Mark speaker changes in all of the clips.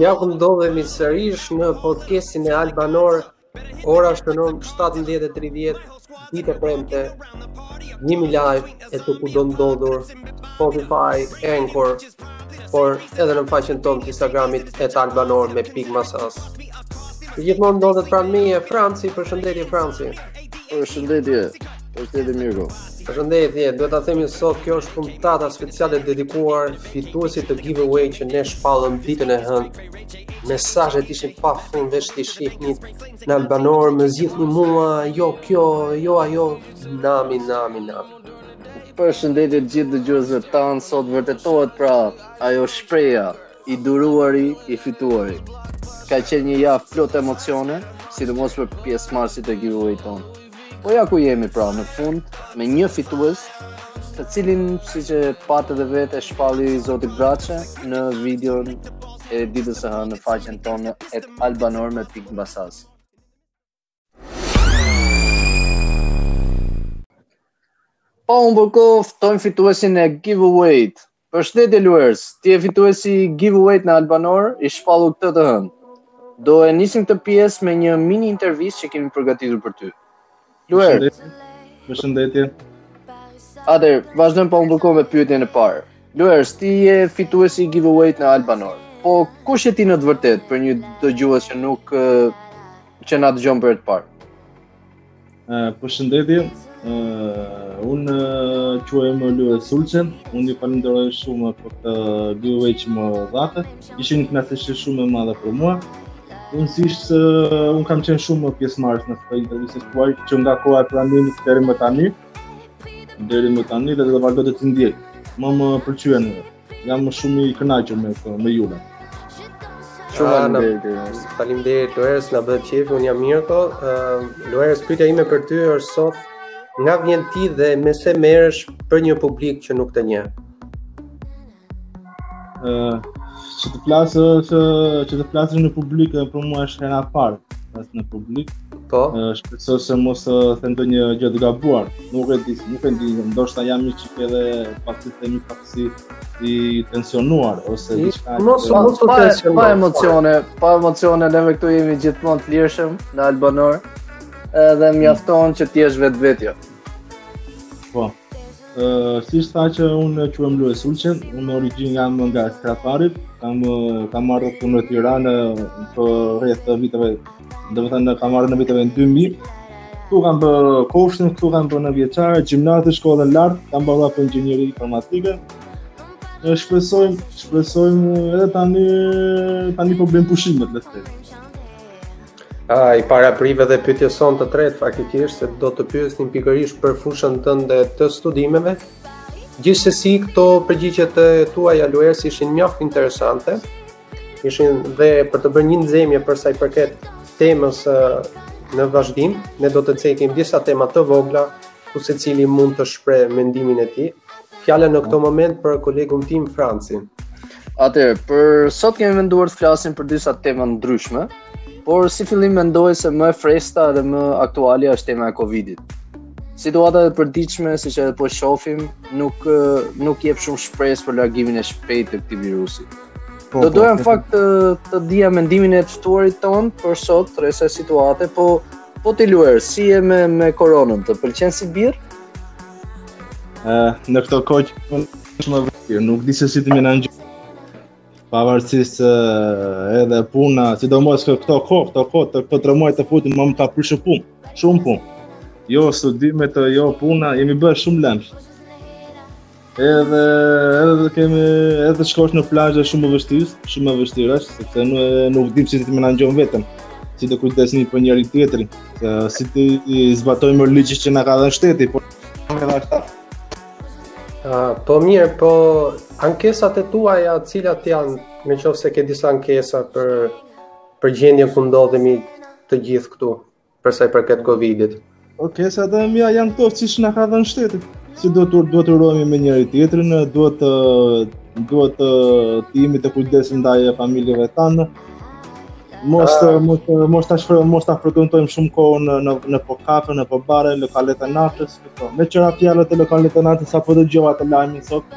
Speaker 1: Ja ku ndodhemi sërish në podcastin e Albanor. Ora shënon 17:30 ditë e premte. Jemi live e të kudondodhur Spotify, Anchor, por edhe në faqen tonë të Instagramit e të Albanor me pikë mbasas. Gjithmonë ndodhet pranë meje Franci, përshëndetje Franci.
Speaker 2: Përshëndetje. Përshëndetje Mirko.
Speaker 1: Përshëndetje, duhet ta themi sot kjo është puntata speciale dedikuar fituesit të giveaway që ne shpallëm ditën e hënë. Mesazhet ishin pa fund veç t'i shihni në Albanor më zgjidhni mua, jo kjo, jo ajo, nami nami nami.
Speaker 2: Përshëndetje të gjithë dëgjuesve tanë, sot vërtetohet pra ajo shprehja I duruari, i fituari. Ka qenë një javë plot emocione, sidomos për pjesëmarrësit e giveaway-t tonë. Po ja ku jemi pra në fund me një fitues, të cilin siç e patë dhe vetë e shpalli zoti Braçe në videon e ditës së hënë në faqen tonë @albanor.mbasas. Pa humbur kohë ftojmë fituesin e giveaway Përshëndetje Luers, ti je fituesi i giveaway-t në Albanor i shpallur këtë të hënë. Do e nisim këtë pjesë me një mini intervistë që kemi përgatitur për ty. Luers.
Speaker 3: Përshëndetje.
Speaker 2: Atëherë, vazhdojmë pa humbur kohë me pyetjen e parë. Luers, ti je fituesi i giveaway-t në Albanor. Po, kush je ti në të vërtetë për një dëgjues që nuk që na dëgjon për herë të parë.
Speaker 3: Ë uh, përshëndetje. Ë uh, un uh, quhem Luers Sulçe. Un ju falenderoj shumë për këtë giveaway që më dhatë. Ishte një kënaqësi shumë e madhe për mua. Unë siç thashë, uh, unë kam qenë shumë më pjesëmarrës në këtë intervistë tuaj, që nga koha e pranin të deri më tani, deri më tani dhe dhe vazhdoj të të ndjek. Më më pëlqen Jam shumë i kënaqur me këtë, me juve.
Speaker 2: Shumë
Speaker 1: ah,
Speaker 2: faleminderit.
Speaker 1: Faleminderit Luers, na bëhet qejf, un jam Mirko. Ë Luers, pyetja ime për ty është sot nga vjen ti dhe me se merresh për një publik që nuk të njeh.
Speaker 3: Ë që të flas që që të flas në publik për mua është hera e parë flas në publik.
Speaker 1: Po.
Speaker 3: Shpresoj se mos të them ndonjë gjë të gabuar. Nuk e di, nuk e di, ndoshta jam një çikë edhe paksa të themi pak si i tensionuar ose diçka
Speaker 1: mos mos
Speaker 2: të
Speaker 1: tensionuar
Speaker 2: pa emocione pa emocione ne këtu jemi gjithmonë të lirshëm në Albanor edhe mjafton që të jesh vetvetja
Speaker 3: po Uh, siç thashë unë quhem Luers Sulçe, unë origjinë jam nga Skrapari, kam, kam ardhur këtu në Tiranë rreth viteve domethënë kam ardhur në vitet 2000. Këtu kam bërë kopshtin, këtu kam bërë nëntëvjeçaren, gjimnazin, shkollën e lartë, kam bërë për inxhinieri informatike. Shpresojmë, shpresojmë edhe tani tani po bëjmë pushimet le të
Speaker 1: themi. Ai parapriu dhe pyetjes sonë të tretë faktikisht se do të pyesnim pikërisht për fushën tënde të studimeve. Gjithsesi këto përgjigje të tuaja Luers ishin mjaft interesante. ishin dhe për të bërë një nxemje për sa i përket temës në vazhdim, ne do të cekim disa tema të vogla ku secili mund të shprehë mendimin e tij. Fjala në këtë moment për kolegun tim Francin.
Speaker 2: Atëherë, për sot kemi menduar të flasim për disa tema të ndryshme, por si fillim mendoj se më e freskëta dhe më aktualja është tema e Covidit. Situata e përditshme, siç edhe po shofim, nuk, nuk jep shumë shpresë për largimin e shpejt të këtij virusi.
Speaker 3: Po,
Speaker 2: do po, doja në fakt të, të dija mendimin e të ftuarit tonë për sot, rreth kësaj situate, po po ti Luers si e ke me koronën, të pëlqen si birrë?
Speaker 3: Ë, uh, në këtë kohë që më vjen, nuk di se si të menaxhoj. Pavarësisht se uh, edhe puna, sidomos këto këto kohë, këto kohët, këto tre muajt e fundit më më ka prishur punë, shumë punë. Jo studimet, jo puna, jemi bërë shumë lëmsh. Edhe edhe të kemi edhe të shkosh në plazh është shumë e vështirë, shumë e vështirë është, sepse nuk nuk dimë si të menaxhojmë veten, si të kujdesemi për njëri-tjetrin, se si të zbatojmë ligjin që na ka dhënë shteti, por edhe ashtu.
Speaker 1: Uh, po mirë, po ankesat e tuaja, cilat janë, në qoftë se ke disa ankesa për, për gjendjen ku ndodhemi të gjithë këtu, për sa i përket Covidit.
Speaker 3: Ankesat e mia janë këto siç na ka dhënë shteti. Si duhet të ruhemi me njëri-tjetrin, duhet të duhet të jemi të kujdesshëm ndaj familjeve tona. Mos të, mos të, mos ta shfrojmë, mos ta frekuentojmë shumë kohën në në në po kafe, në po bare, lokalet e natës, këto. Meqë ra fjala te lokalet e natës, a e dëgjuat lajmin sot?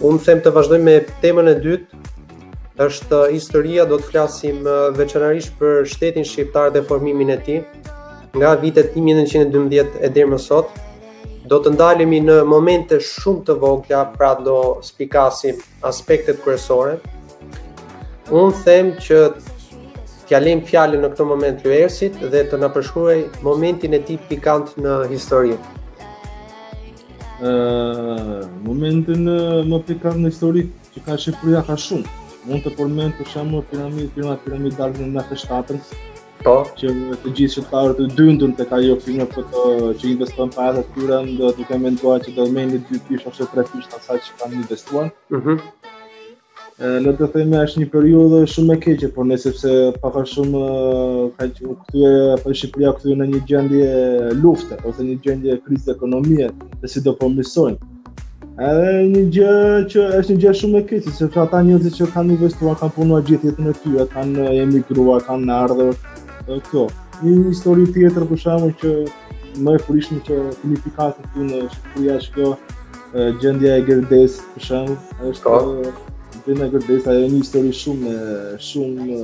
Speaker 1: Unë them të vazhdojmë me temën e dytë, është historia, do të flasim veçanërisht për shtetin shqiptar dhe formimin e tij nga vitet 1912 e deri më sot. Do të ndalemi në momente shumë të vogla, pra do spikasim aspektet kryesore. Unë them që t'ia lëmë fjalën në këtë moment Luersit dhe të na përshkruajë momentin e tij pikant në histori.
Speaker 3: Ë, momente më pikant në histori që ka Shqipëria ka shumë. Mund të përmend për shembull piramidë, firma piramidale në nëntëdhjeteshtatën.
Speaker 1: Po,
Speaker 3: që të gjithë shqiptarët u dyndën tek ajo firma për të që investuan paratë e tyre duke menduar që do merrnin dyfishin ose trefishin e asaj që kanë investuar.
Speaker 1: Mhm.
Speaker 3: Mm Le të themi është një periudhë shumë e keqe, por në sepse pak a shumë ka që u kthye apo Shqipëria u kthye në një gjendje lufte ose një gjendje krize ekonomie, dhe sidomos. Edhe një gjë që është një gjë shumë e keqe, sepse ata njerëzit që kanë investuar, kanë punuar gjithë jetën e tyre, kanë emigruar, kanë ardhur këtu. Një histori tjetër për shembull që më e frikshme që kemi fiks këtu në Shqipëri është kjo gjendja e Gërdecit, për shembull, është
Speaker 1: po.
Speaker 3: gjendja e Gërdecit ajo një histori shumë shumë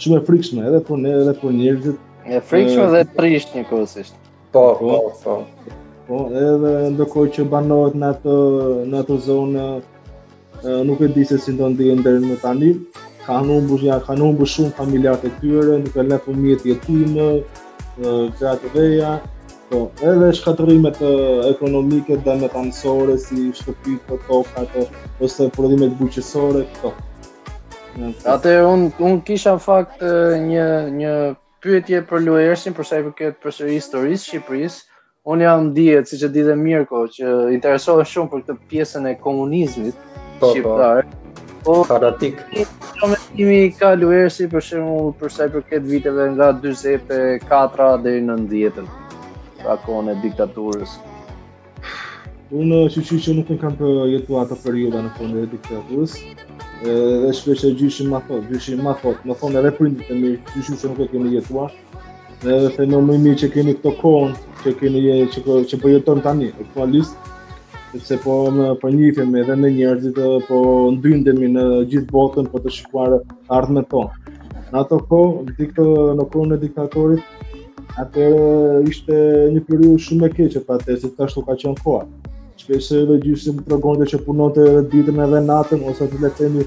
Speaker 3: shumë e frikshme edhe për ne edhe për njerëzit.
Speaker 2: E frikshme dhe e trishtë njëkohësisht.
Speaker 1: Po, po, po,
Speaker 3: po. Po, edhe ndërkohë që banohet në atë në atë zonë nuk e di se si do ndihen deri në tani. Kanë humbur ja, kanë humbur shumë familjarë të tyre, duke lënë fëmijët jetimë, gratë të veja, po edhe shkatërrimet ekonomike domethënëse si shtëpitë, tokat ose prodhimet bujqësore këto.
Speaker 2: Atëherë unë unë kisha në fakt një një pyetje për Luersin për sa i përket përsëri historisë së Shqipërisë, Unë jam në dijeni, siç e di dhe Mirko, që interesohet shumë për këtë pjesën e komunizmit
Speaker 1: po, po.
Speaker 2: shqiptar. Po.
Speaker 1: Po, fanatik.
Speaker 2: Ça mendimi ka Luersi për shembull për sa i përket viteve nga 44 deri në 90, pra kohën e diktaturës.
Speaker 3: Unë që që që nuk e kam përjetu atë periudhë në kohën e diktaturës. Dhe shpeshherë gjyshi im më thotë, gjyshi im më thotë, më thonë edhe prindit e mi, gjyshi im që nuk e kemi jetuar. Edhe jeni më mirë që keni këto kohën, që keni një që po që përjetojmë tani, aktualisht, sepse po ne po njihemi edhe me njerëzit, po dyndemi në gjithë botën për të shikuar të ardhmen tonë. Në atë kohë, dikur në kohën e diktatorit, atëherë ishte një periudhë shumë e keqe për ata se ashtu ka qenë koha. Shpesh edhe gjyshi më tregonte që punonte edhe ditën edhe natën ose të le të themi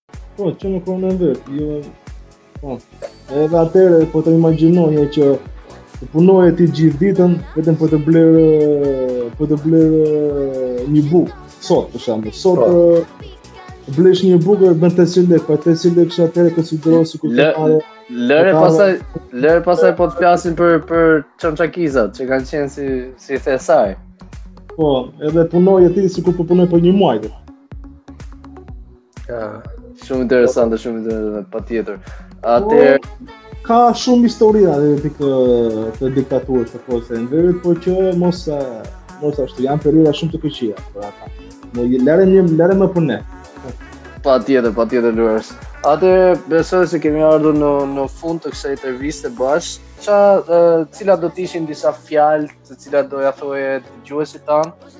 Speaker 3: Po, që në kohën e vet, jo... Po, edhe atëherë, po ta imagjinoje që të punoje ti gjithë ditën, vetëm për të blerë... për të blerë një bukë, sot, për shembull, sot...
Speaker 1: Po.
Speaker 3: Të blesh një bukë dhe bën 300 lekë, po 300 lekë që atëherë konsiderohej si kishte pare...
Speaker 2: Lëre pasaj, lëre pasaj po të flasim për, për çamçakizat, që kanë qenë si, si thesar.
Speaker 3: Po, edhe punoje ti sikur po punoje për një muaj të.
Speaker 1: Ja,
Speaker 2: shumë interesante, shumë interesante, patjetër. Atëherë...
Speaker 3: Ka shumë histori në atë të, të, të diktaturës të kohës së Enver Hoxhës mos, mos ashtu, janë periudha shumë të këqia për ata. Lëre më, lëre më për ne.
Speaker 2: Patjetër, patjetër, Luers. Atëherë besoj se kemi ardhur në në fund të kësaj interviste bashkë. Ça, cilat do të ishin disa fjalë, të cilat do ja thoje
Speaker 1: dëgjuesve
Speaker 3: tanë?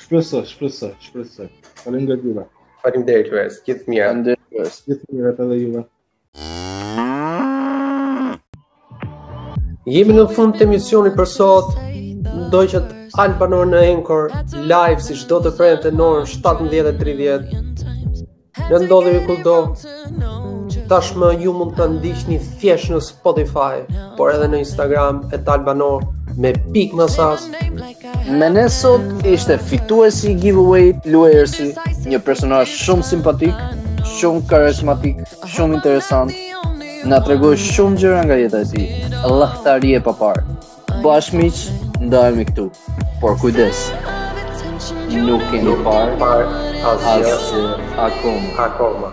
Speaker 1: Shpresoj,
Speaker 3: shpresoj, shpresoj. Faleminderit juve.
Speaker 1: Faleminderit juve. Gjithë mirë.
Speaker 2: Faleminderit juve.
Speaker 3: Gjithë mirë edhe juve.
Speaker 1: Jemi në fund të emisioni për sot. Do që t'Albanor në Anchor live si çdo të premte në orën 17:30. Ne ndodhemi kudo Tashmë ju mund ta ndiqni thjesht në Spotify Por edhe në Instagram e talbano me pikë më sas
Speaker 2: Me ne sot ishte fituesi i giveaway Luersi Një personazh shumë simpatik Shumë karizmatik Shumë interesant Na tregoi shumë gjëra nga jeta e tij Llahtari e paparë Bash miq, ndajemi këtu. Por kujdes. Nuk keni parë,
Speaker 1: parë, asgjë
Speaker 2: asgjë akoma.
Speaker 1: Akoma.